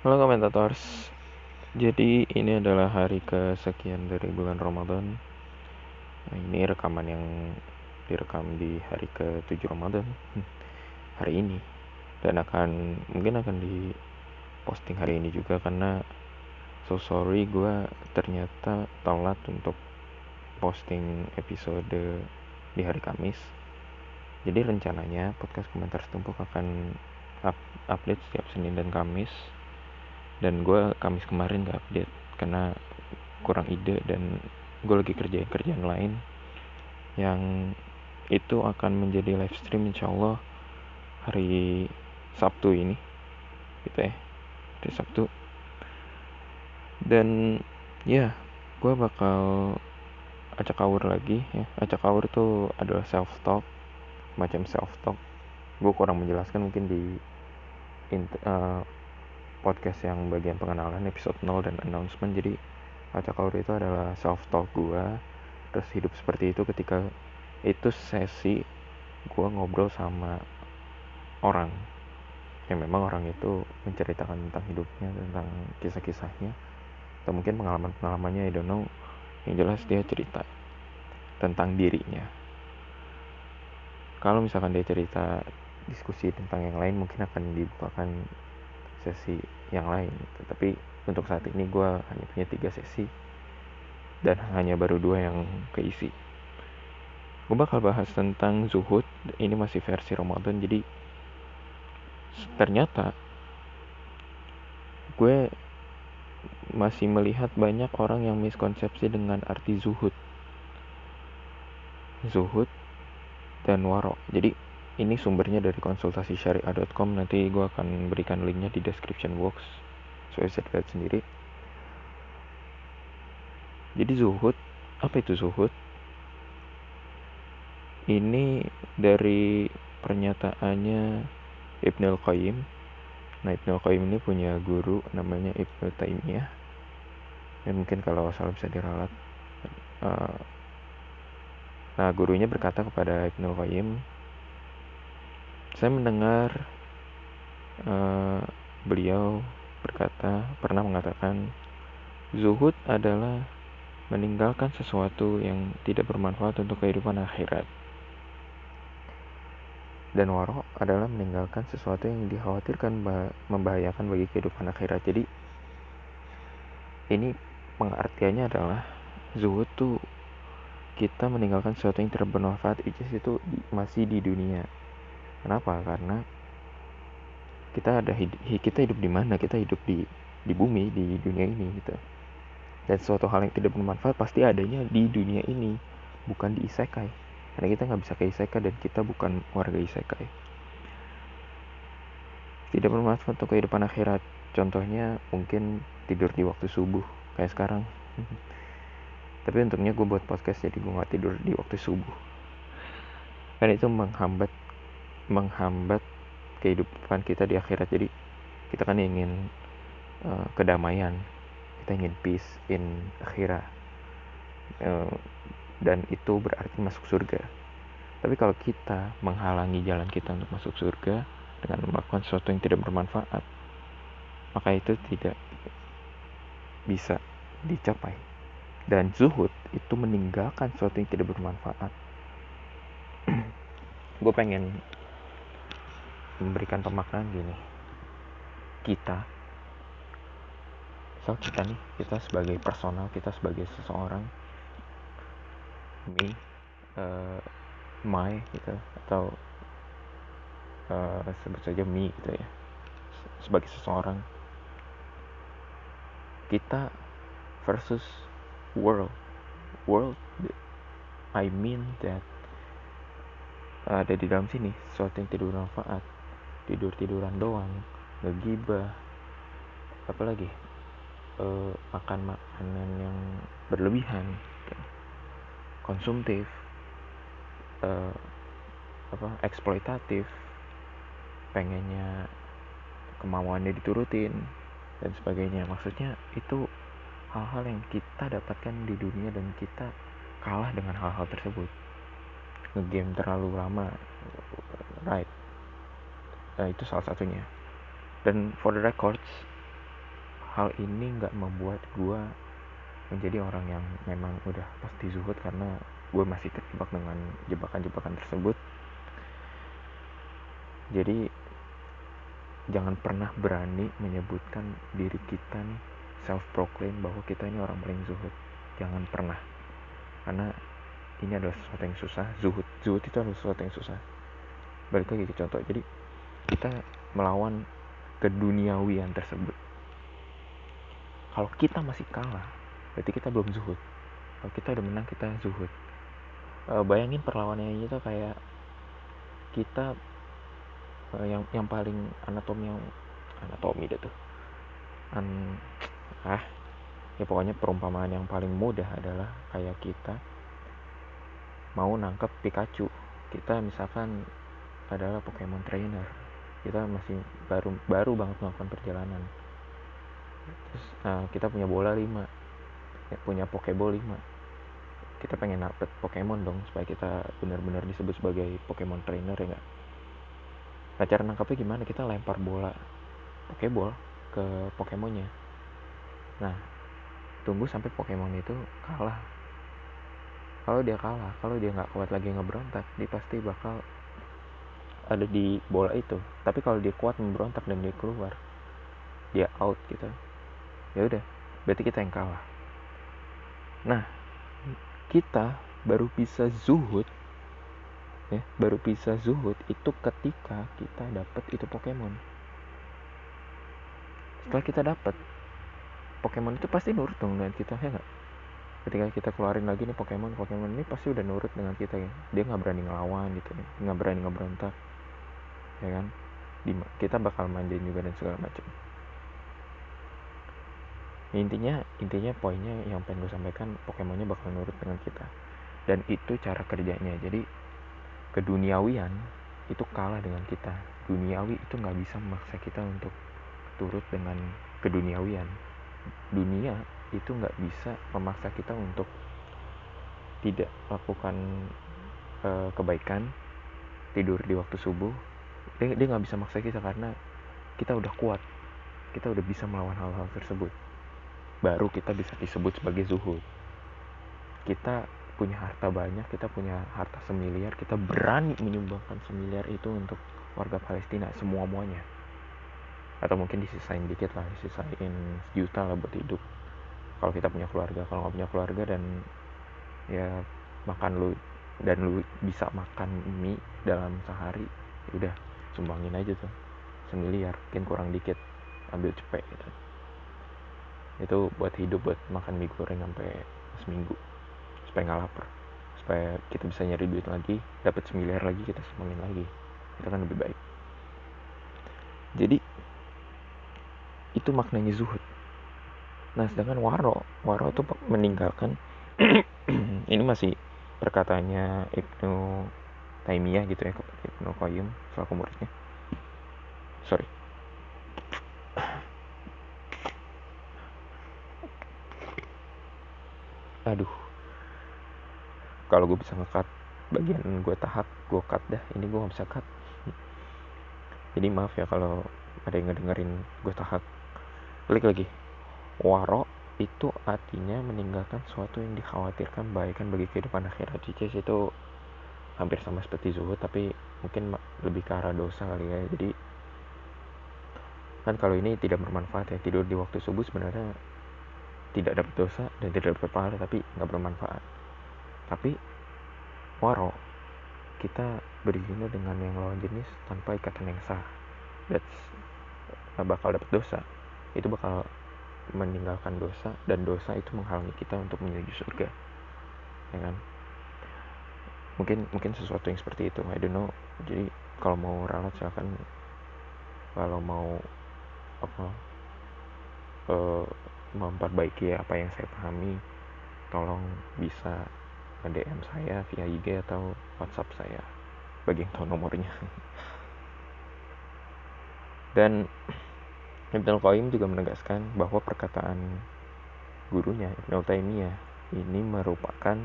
Halo komentators. Jadi ini adalah hari kesekian dari bulan Ramadan. Nah, Ini rekaman yang direkam di hari ke-7 Ramadan. Hari ini. Dan akan mungkin akan di posting hari ini juga Karena so sorry gue ternyata telat untuk posting episode di hari Kamis. Jadi rencananya podcast komentar setumpuk akan up update setiap Senin dan Kamis dan gue Kamis kemarin gak update karena kurang ide dan gue lagi kerjain kerjaan lain yang itu akan menjadi live stream insya Allah hari Sabtu ini gitu ya hari Sabtu. Dan ya gue bakal acak awur lagi ya. Acak awur itu adalah self talk macam self talk gue kurang menjelaskan mungkin di uh, podcast yang bagian pengenalan episode 0 dan announcement. Jadi Acak Kaur itu adalah self talk gue terus hidup seperti itu ketika itu sesi gue ngobrol sama orang. Yang memang orang itu menceritakan tentang hidupnya tentang kisah-kisahnya atau mungkin pengalaman-pengalamannya I don't know. Yang jelas dia cerita tentang dirinya. Kalau misalkan dia cerita diskusi tentang yang lain mungkin akan dibukakan sesi yang lain gitu. tapi untuk saat ini gue hanya punya tiga sesi dan hanya baru dua yang keisi. Gue bakal bahas tentang zuhud ini masih versi Ramadan jadi ternyata gue masih melihat banyak orang yang miskonsepsi dengan arti zuhud. Zuhud dan warok jadi ini sumbernya dari konsultasi syariah.com nanti gue akan berikan linknya di description box. So bisa lihat sendiri. Jadi zuhud apa itu zuhud? Ini dari pernyataannya Ibnu Qayyim. Nah Ibnu Qayyim ini punya guru namanya Ibnu Taimiyah. Dan mungkin kalau salah bisa diralat. Uh, nah gurunya berkata kepada Ibnu Qayyim saya mendengar uh, beliau berkata pernah mengatakan zuhud adalah meninggalkan sesuatu yang tidak bermanfaat untuk kehidupan akhirat. Dan warok adalah meninggalkan sesuatu yang dikhawatirkan membahayakan bagi kehidupan akhirat. Jadi ini pengertiannya adalah zuhud tuh kita meninggalkan sesuatu yang tidak bermanfaat itu masih di dunia Kenapa? Karena kita ada hidup, kita hidup di mana? Kita hidup di di bumi, di dunia ini gitu. Dan suatu hal yang tidak bermanfaat pasti adanya di dunia ini, bukan di isekai. Karena kita nggak bisa ke isekai dan kita bukan warga isekai. Tidak bermanfaat untuk kehidupan akhirat. Contohnya mungkin tidur di waktu subuh kayak sekarang. Tapi untungnya gue buat podcast jadi gue nggak tidur di waktu subuh. Karena itu menghambat menghambat kehidupan kita di akhirat. Jadi kita kan ingin uh, kedamaian. Kita ingin peace in akhirat uh, dan itu berarti masuk surga. Tapi kalau kita menghalangi jalan kita untuk masuk surga dengan melakukan sesuatu yang tidak bermanfaat maka itu tidak bisa dicapai. Dan zuhud itu meninggalkan sesuatu yang tidak bermanfaat. Gue pengen memberikan pemaknaan gini. Kita so kita nih kita sebagai personal kita sebagai seseorang me uh, my gitu atau uh, sebut saja me gitu ya sebagai seseorang. Kita versus world. World I mean that ada di dalam sini sesuatu yang tidak bermanfaat tidur tiduran doang ngegibah. Apalagi e, makan makanan yang berlebihan konsumtif e, apa eksploitatif pengennya kemauannya diturutin dan sebagainya. Maksudnya itu hal-hal yang kita dapatkan di dunia dan kita kalah dengan hal-hal tersebut. Ngegame terlalu lama right uh, itu salah satunya. Dan for the records hal ini nggak membuat gue menjadi orang yang memang udah pasti zuhud karena gue masih terjebak dengan jebakan-jebakan tersebut. Jadi jangan pernah berani menyebutkan diri kita nih self proclaim bahwa kita ini orang paling zuhud. Jangan pernah. Karena ini adalah sesuatu yang susah. Zuhud zuhud itu adalah sesuatu yang susah. Balik lagi ke contoh. Jadi kita melawan keduniawian tersebut. Kalau kita masih kalah berarti kita belum zuhud. Kalau kita udah menang kita zuhud. E, bayangin perlawanannya itu kayak kita e, yang yang paling anatomi yang anatomi deh tuh. An, ah ya pokoknya perumpamaan yang paling mudah adalah kayak kita mau nangkep Pikachu. Kita misalkan adalah Pokemon trainer kita masih baru baru banget melakukan perjalanan. Terus uh, kita punya bola 5 ya, punya Pokeball 5 kita pengen dapet Pokemon dong supaya kita benar-benar disebut sebagai Pokemon trainer ya enggak nah cara nangkapnya gimana? Kita lempar bola Pokeball ke Pokemonnya. Nah tunggu sampai Pokemon itu kalah. Kalau dia kalah kalau dia nggak kuat lagi ngeberontak dia pasti bakal ada di bola itu. Tapi kalau dia kuat memberontak dan dia keluar dia out gitu. Ya udah berarti kita yang kalah. Nah kita baru bisa zuhud ya baru bisa zuhud itu ketika kita dapat itu Pokemon. Setelah kita dapat Pokemon itu pasti nurut dong dengan kita ya nggak? Ketika kita keluarin lagi nih Pokemon Pokemon ini pasti udah nurut dengan kita ya. Dia nggak berani ngelawan gitu ya nggak berani ngeberontak ya kan? Kita bakal manjain juga dan segala macam. Intinya intinya poinnya yang pengen gue sampaikan Pokemonnya bakal nurut dengan kita. Dan itu cara kerjanya. Jadi keduniawian itu kalah dengan kita. Duniawi itu nggak bisa memaksa kita untuk turut dengan keduniawian. Dunia itu nggak bisa memaksa kita untuk tidak melakukan uh, kebaikan tidur di waktu subuh dia dia nggak bisa maksa kita karena kita udah kuat. Kita udah bisa melawan hal-hal tersebut. Baru kita bisa disebut sebagai zuhud. Kita punya harta banyak kita punya harta semiliar kita berani menyumbangkan semiliar itu untuk warga Palestina semua muanya atau mungkin disisain dikit lah disisain juta lah buat hidup. Kalau kita punya keluarga kalau nggak punya keluarga dan ya makan lu dan lu bisa makan mie dalam sehari ya udah sumbangin aja tuh. Semiliar mungkin kurang dikit. Ambil cepet gitu. Itu buat hidup buat makan mie goreng sampai seminggu. Supaya nggak lapar. Supaya kita bisa nyari duit lagi dapat semiliar lagi kita sumbangin lagi. Itu kan lebih baik. Jadi itu maknanya zuhud. Nah sedangkan waro waro itu meninggalkan ini masih perkataannya Ibnu Taimiyah gitu ya Ibnu Qayyim selaku muridnya. Sorry. Aduh. Kalau gue bisa ngekat bagian gue tahap gue cut dah. Ini gue gak bisa cut. Jadi maaf ya kalau ada yang ngedengerin gue tahap. Balik lagi. Waro itu artinya meninggalkan sesuatu yang dikhawatirkan baikkan bagi kehidupan akhirat. Cicis itu hampir sama seperti zuhud tapi mungkin lebih ke arah dosa kali ya. Jadi kan kalau ini tidak bermanfaat ya tidur di waktu subuh sebenarnya tidak dapat dosa dan tidak dapat pahala tapi nggak bermanfaat. Tapi waro kita berzina dengan yang lawan jenis tanpa ikatan yang sah. That's bakal dapat dosa. Itu bakal meninggalkan dosa dan dosa itu menghalangi kita untuk menuju surga. Ya kan mungkin mungkin sesuatu yang seperti itu I don't know. Jadi kalau mau ralat silakan. Kalau mau apa uh, memperbaiki apa yang saya pahami tolong bisa DM saya via IG atau WhatsApp saya bagi yang tahu nomornya. Dan Ibnu Qayyim juga menegaskan bahwa perkataan gurunya Ibnu Taimiyah ini merupakan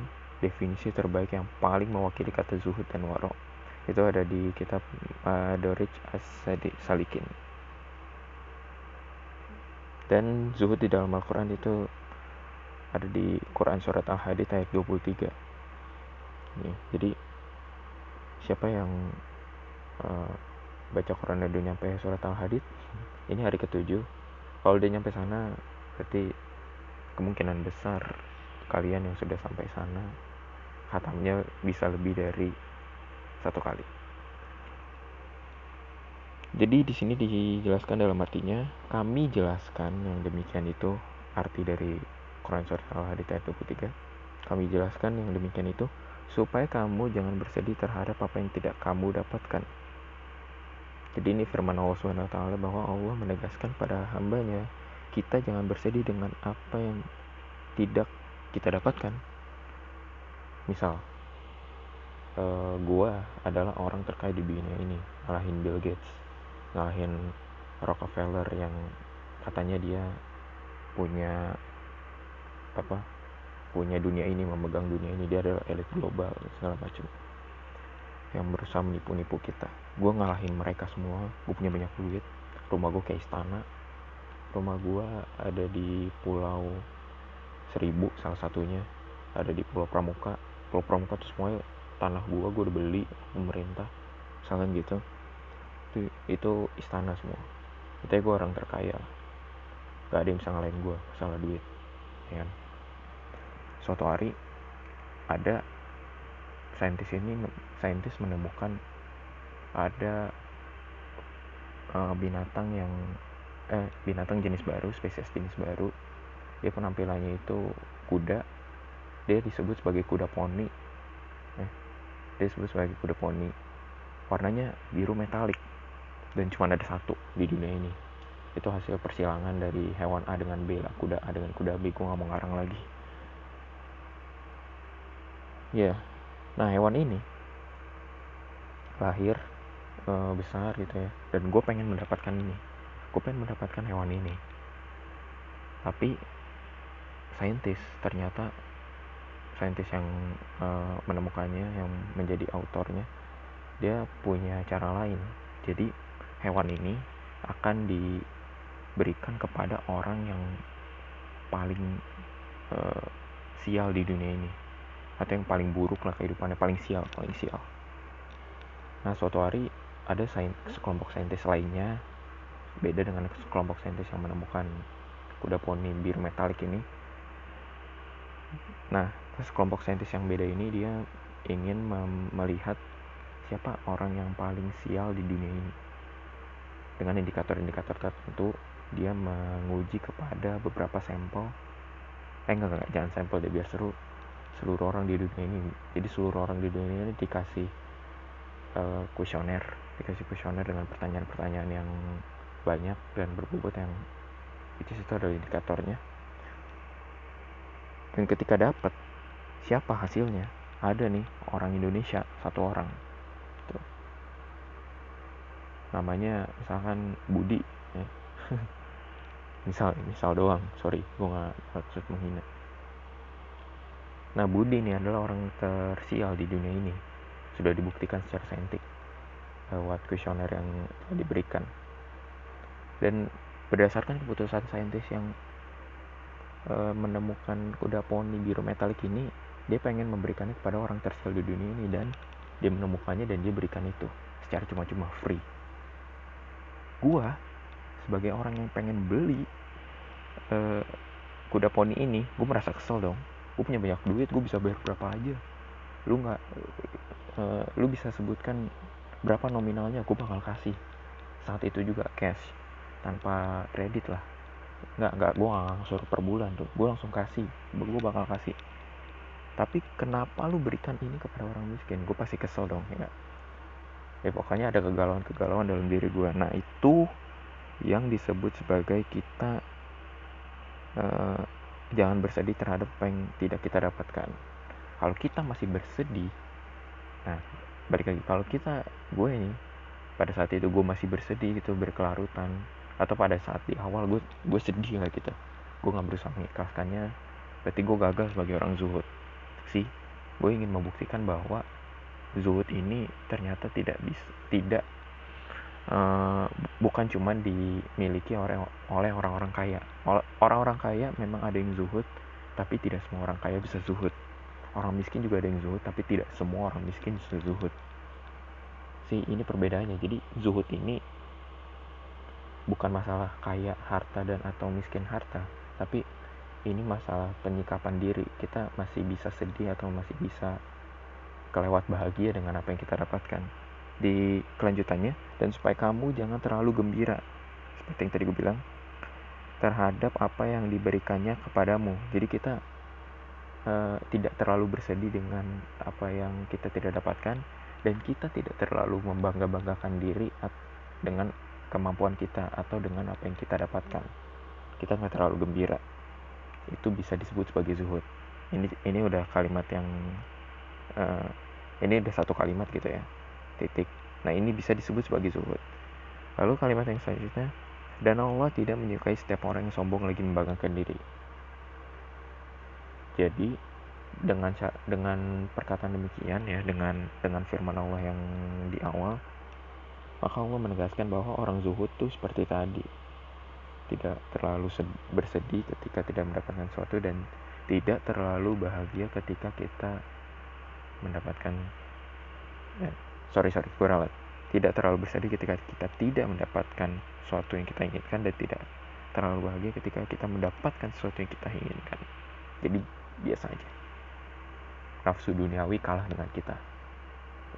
definisi terbaik yang paling mewakili kata zuhud dan waro itu ada di kitab uh, Dorich As-Salikin dan zuhud di dalam Al-Quran itu ada di Quran surat Al-Hadid ayat 23 nih jadi siapa yang uh, baca Quran dan udah nyampe surat Al-Hadid ini hari ketujuh. Kalau dia nyampe sana berarti kemungkinan besar kalian yang sudah sampai sana khatamnya bisa lebih dari satu kali jadi di sini dijelaskan dalam artinya kami jelaskan yang demikian itu arti dari Quran surat Al-Hadid ayat 23 kami jelaskan yang demikian itu supaya kamu jangan bersedih terhadap apa yang tidak kamu dapatkan. Jadi ini firman Allah SWT bahwa Allah menegaskan pada hambanya kita jangan bersedih dengan apa yang tidak kita dapatkan. Misal, uh, gua adalah orang terkaya di dunia ini, ngalahin Bill Gates, ngalahin Rockefeller yang katanya dia punya apa punya dunia ini memegang dunia ini dia adalah elit global segala macam. Yang berusaha menipu-nipu kita. Gue ngalahin mereka semua gue punya banyak duit rumah gue kayak istana rumah gue ada di pulau seribu salah satunya ada di pulau pramuka pulau pramuka tuh semuanya tanah gue gue udah beli pemerintah misalkan gitu. Itu, itu istana semua. Itu gue orang terkaya gak ada yang bisa ngalahin gue salah duit ya kan? Suatu hari ada saintis ini saintis menemukan ada uh, binatang yang eh binatang jenis baru spesies jenis baru. Dia penampilannya itu kuda dia disebut sebagai kuda poni. Eh, dia disebut sebagai kuda poni. Warnanya biru metalik. Dan cuma ada satu di dunia ini. Itu hasil persilangan dari hewan A dengan B lah. Kuda A dengan kuda B. Gue nggak mau ngarang lagi. Ya. Nah hewan ini lahir e, besar gitu ya. Dan gue pengen mendapatkan ini. Gue pengen mendapatkan hewan ini. Tapi saintis. Ternyata saintis yang e, menemukannya yang menjadi autornya dia punya cara lain. Jadi hewan ini akan diberikan kepada orang yang paling e, sial di dunia ini. Atau yang paling buruk lah kehidupannya paling sial paling sial. Nah suatu hari ada sain, sekelompok saintis lainnya beda dengan sekelompok saintis yang menemukan kuda poni biru metalik ini. Nah sekelompok saintis yang beda ini dia ingin melihat siapa orang yang paling sial di dunia ini. Dengan indikator-indikator tertentu dia menguji kepada beberapa sampel. Eh enggak enggak jangan sampel deh biar seru. Seluruh orang di dunia ini. Jadi seluruh orang di dunia ini dikasih uh, kuesioner. Dikasih kuesioner dengan pertanyaan-pertanyaan yang banyak dan berbobot yang itu itu adalah indikatornya. Dan ketika dapat siapa hasilnya ada nih orang Indonesia satu orang Tuh. namanya misalkan Budi ya. misal misal doang sorry gue nggak maksud menghina Nah, Budi ini adalah orang tersial di dunia ini. Sudah dibuktikan secara saintik lewat kuesioner yang diberikan. Dan berdasarkan keputusan saintis yang e, menemukan kuda poni biru metalik ini, dia pengen memberikannya kepada orang tersial di dunia ini dan dia menemukannya dan dia berikan itu secara cuma-cuma free. Gua sebagai orang yang pengen beli e, kuda poni ini, gue merasa kesel dong. Gue punya banyak duit gue bisa bayar berapa aja. Lu nggak uh, lu bisa sebutkan berapa nominalnya gue bakal kasih. Saat itu juga cash tanpa kredit lah. Nggak nggak gue nggak langsung per bulan tuh. Gue langsung kasih gue bakal kasih tapi kenapa lu berikan ini kepada orang miskin? Gue pasti kesel dong ya ya pokoknya ada kegalauan-kegalauan dalam diri gue nah itu yang disebut sebagai kita uh, jangan bersedih terhadap apa yang tidak kita dapatkan. Kalau kita masih bersedih nah balik lagi kalau kita gue ini pada saat itu gue masih bersedih gitu berkelarutan atau pada saat di awal gue gue sedih lah gitu. Gue nggak berusaha mengikhlaskannya berarti gue gagal sebagai orang zuhud sih gue ingin membuktikan bahwa zuhud ini ternyata tidak bisa tidak uh, bukan cuma dimiliki oleh oleh orang-orang kaya. Orang-orang kaya memang ada yang zuhud tapi tidak semua orang kaya bisa zuhud. Orang miskin juga ada yang zuhud tapi tidak semua orang miskin bisa zuhud. Sih ini perbedaannya. Jadi zuhud ini bukan masalah kaya harta dan atau miskin harta tapi ini masalah penyikapan diri. Kita masih bisa sedih atau masih bisa kelewat bahagia dengan apa yang kita dapatkan. Di kelanjutannya dan supaya kamu jangan terlalu gembira. Seperti yang tadi gue bilang terhadap apa yang diberikannya kepadamu. Jadi kita uh, tidak terlalu bersedih dengan apa yang kita tidak dapatkan dan kita tidak terlalu membangga-banggakan diri dengan kemampuan kita atau dengan apa yang kita dapatkan. Kita nggak terlalu gembira itu bisa disebut sebagai zuhud. Ini ini udah kalimat yang uh, ini udah satu kalimat gitu ya titik. Nah ini bisa disebut sebagai zuhud. Lalu kalimat yang selanjutnya dan Allah tidak menyukai setiap orang yang sombong lagi membanggakan diri. Jadi dengan dengan perkataan demikian ya dengan dengan firman Allah yang di awal maka Allah menegaskan bahwa orang zuhud tuh seperti tadi tidak terlalu bersedih ketika tidak mendapatkan sesuatu dan tidak terlalu bahagia ketika kita mendapatkan eh, sorry sorry gue ralat tidak terlalu bersedih ketika kita tidak mendapatkan sesuatu yang kita inginkan dan tidak terlalu bahagia ketika kita mendapatkan sesuatu yang kita inginkan. Jadi biasa aja. Nafsu duniawi kalah dengan kita.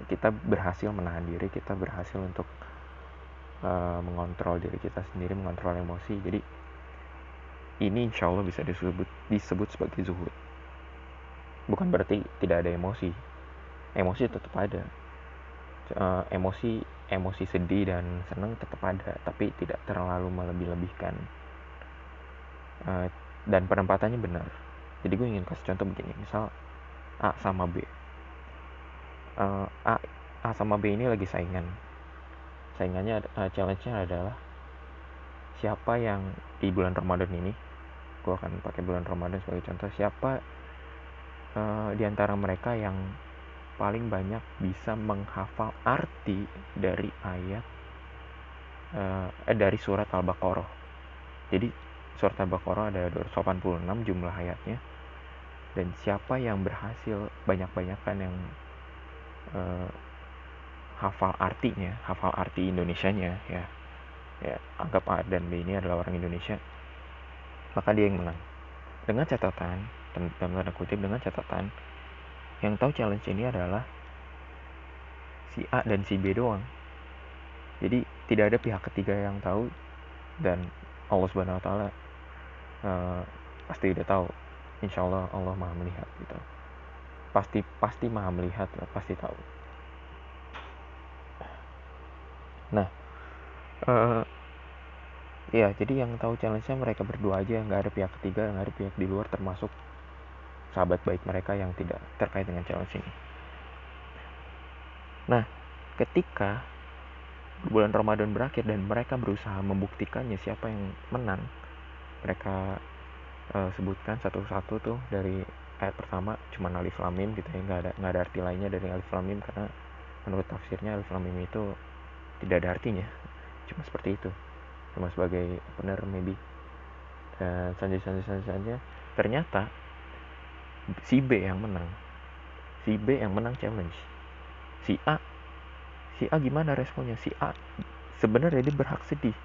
Kita berhasil menahan diri kita berhasil untuk uh, mengontrol diri kita sendiri mengontrol emosi. Jadi ini insya Allah bisa disebut disebut sebagai zuhud. Bukan berarti tidak ada emosi. Emosi tetap ada. Uh, emosi emosi sedih dan senang tetap ada tapi tidak terlalu melebih-lebihkan. Uh, dan penempatannya benar. Jadi gue ingin kasih contoh begini misal A sama B. Uh, A A sama B ini lagi saingan saingannya uh, challenge-nya adalah siapa yang di bulan Ramadan ini gue akan pakai bulan Ramadan sebagai contoh siapa uh, di antara mereka yang paling banyak bisa menghafal arti dari ayat uh, eh, dari surat Al-Baqarah. Jadi surat Al-Baqarah ada 286 jumlah ayatnya dan siapa yang berhasil banyak-banyakan yang hafal artinya, hafal arti Indonesianya ya. Ya, anggap A dan B ini adalah orang Indonesia. Maka dia yang menang. Dengan catatan, dalam tanda kutip dengan catatan yang tahu challenge ini adalah si A dan si B doang. Jadi tidak ada pihak ketiga yang tahu dan Allah Subhanahu wa taala uh, pasti udah tahu. Insya Allah Allah Maha melihat gitu pasti pasti maha melihat pasti tahu nah uh, ya jadi yang tahu challenge-nya mereka berdua aja nggak ada pihak ketiga nggak ada pihak di luar termasuk sahabat baik mereka yang tidak terkait dengan challenge ini. Nah ketika bulan Ramadan berakhir dan mereka berusaha membuktikannya siapa yang menang mereka uh, sebutkan satu-satu tuh dari ayat pertama cuma alif lamim gitu ya nggak ada nggak ada arti lainnya dari alif lamim karena menurut tafsirnya alif lamim itu tidak ada artinya. Cuma seperti itu. Cuma sebagai benar maybe. Dan selanjutnya selanjutnya. Ternyata si B yang menang. Si B yang menang challenge. Si A si A gimana responnya? Si A sebenarnya dia berhak sedih.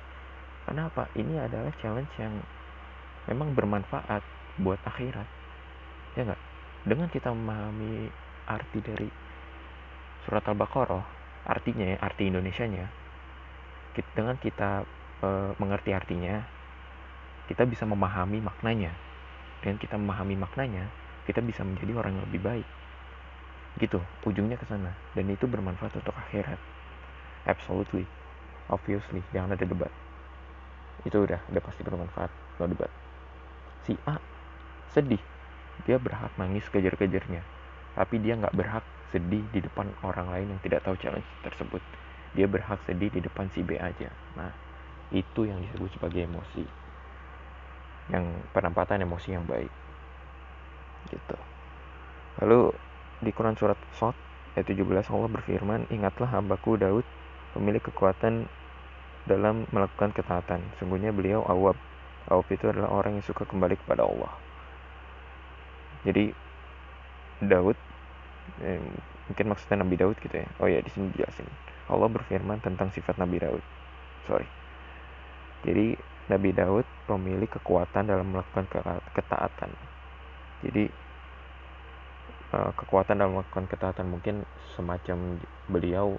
Kenapa? Ini adalah challenge yang memang bermanfaat buat akhirat. Ya nggak? Dengan kita memahami arti dari surat al-baqarah artinya ya arti Indonesianya. Dengan kita e, mengerti artinya kita bisa memahami maknanya. Dengan kita memahami maknanya kita bisa menjadi orang yang lebih baik. Gitu ujungnya ke sana. Dan itu bermanfaat untuk akhirat. Absolutely. Obviously jangan ada debat. Itu udah udah pasti bermanfaat. No debat. Si A sedih. Dia berhak nangis kejar-kejarnya. Tapi dia nggak berhak sedih di depan orang lain yang tidak tahu challenge tersebut dia berhak sedih di depan si B aja nah itu yang disebut sebagai emosi yang penempatan emosi yang baik gitu lalu di Quran surat Sot ayat 17 Allah berfirman ingatlah hambaku Daud pemilik kekuatan dalam melakukan ketaatan. Sungguhnya beliau awab. Awab itu adalah orang yang suka kembali kepada Allah. Jadi Daud eh, mungkin maksudnya Nabi Daud gitu ya. Oh ya di sini dijelasin. Allah berfirman tentang sifat Nabi Daud. Sorry. Jadi Nabi Daud memilih kekuatan dalam melakukan ketaatan. Jadi eh, kekuatan dalam melakukan ketaatan mungkin semacam beliau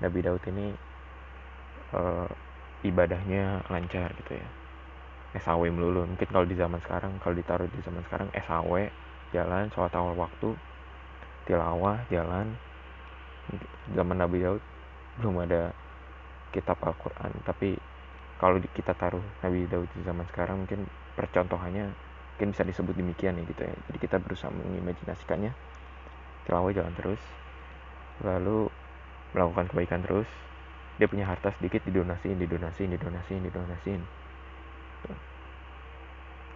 Nabi Daud ini uh, ibadahnya lancar gitu ya SAW melulu mungkin kalau di zaman sekarang kalau ditaruh di zaman sekarang SAW jalan sholat awal waktu tilawah jalan. Zaman Nabi Daud belum ada kitab Al-Quran. Tapi kalau kita taruh Nabi Daud di zaman sekarang mungkin percontohannya mungkin bisa disebut demikian ya gitu ya. Jadi kita berusaha mengimajinasikannya. Tilawah jalan terus. Lalu melakukan kebaikan terus. Dia punya harta sedikit didonasiin didonasiin didonasiin didonasiin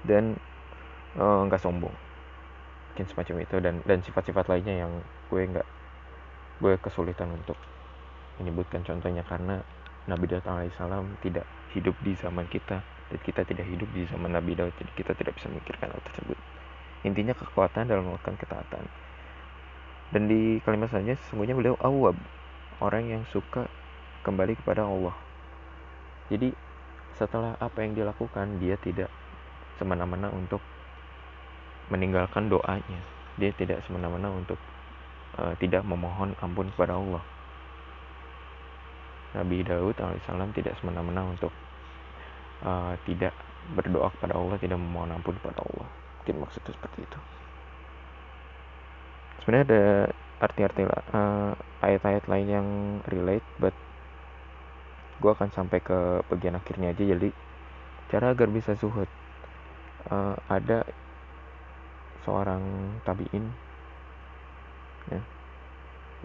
dan eh, nggak uh, sombong mungkin semacam itu dan dan sifat-sifat lainnya yang gue nggak gue kesulitan untuk menyebutkan contohnya karena Nabi Daud alaihissalam tidak hidup di zaman kita dan kita tidak hidup di zaman Nabi Daud jadi kita tidak bisa memikirkan hal tersebut. Intinya kekuatan dalam melakukan ketaatan. Dan di kalimat selanjutnya sesungguhnya beliau awab orang yang suka kembali kepada Allah. Jadi setelah apa yang dilakukan dia tidak semena-mena untuk meninggalkan doanya dia tidak semena-mena untuk uh, tidak memohon ampun kepada Allah Nabi Daud alaihissalam tidak semena-mena untuk uh, tidak berdoa kepada Allah, tidak memohon ampun kepada Allah. Mungkin maksudnya seperti itu. Sebenarnya ada arti-arti uh, ayat-ayat lain yang relate, but gue akan sampai ke bagian akhirnya aja. Jadi cara agar bisa suhud uh, ada seorang tabiin, ya,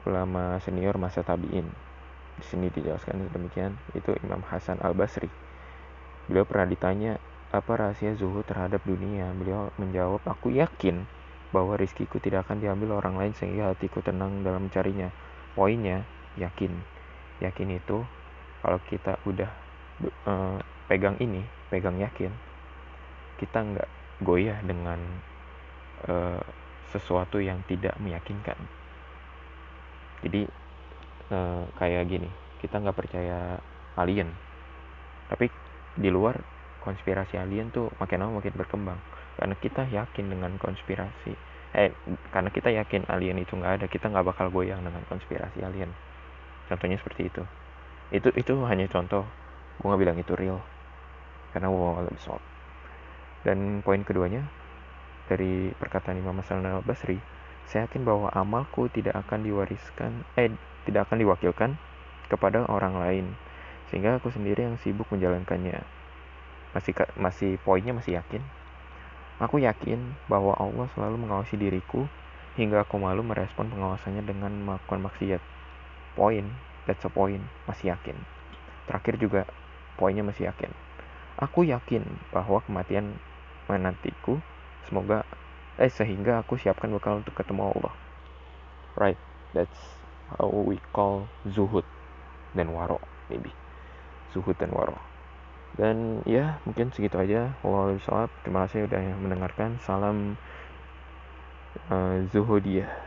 ulama senior masa tabiin. Di sini dijelaskan demikian itu Imam Hasan Al Basri beliau pernah ditanya apa rahasia zuhud terhadap dunia? Beliau menjawab aku yakin bahwa rizkiku tidak akan diambil orang lain sehingga hatiku tenang dalam mencarinya. Poinnya yakin. Yakin itu kalau kita udah uh, pegang ini pegang yakin kita nggak goyah dengan uh, sesuatu yang tidak meyakinkan. Jadi uh, kayak gini kita nggak percaya alien. Tapi di luar konspirasi alien tuh makin lama makin berkembang. Karena kita yakin dengan konspirasi eh karena kita yakin alien itu nggak ada kita nggak bakal goyang dengan konspirasi alien. Contohnya seperti itu. Itu itu hanya contoh gue nggak bilang itu real. Karena gue soal. Dan poin keduanya dari perkataan Imam Hasan al Basri saya yakin bahwa amalku tidak akan diwariskan eh tidak akan diwakilkan kepada orang lain sehingga aku sendiri yang sibuk menjalankannya. Masih masih poinnya masih yakin? Aku yakin bahwa Allah selalu mengawasi diriku hingga aku malu merespon pengawasannya dengan melakukan maksiat. Poin that's a point masih yakin. Terakhir juga poinnya masih yakin. Aku yakin bahwa kematian menantiku semoga eh sehingga aku siapkan bekal untuk ketemu Allah. Right that's how we call zuhud dan waro maybe. Zuhud dan waro. Dan ya mungkin segitu aja. Allah terima kasih udah mendengarkan. Salam uh, zuhudiyah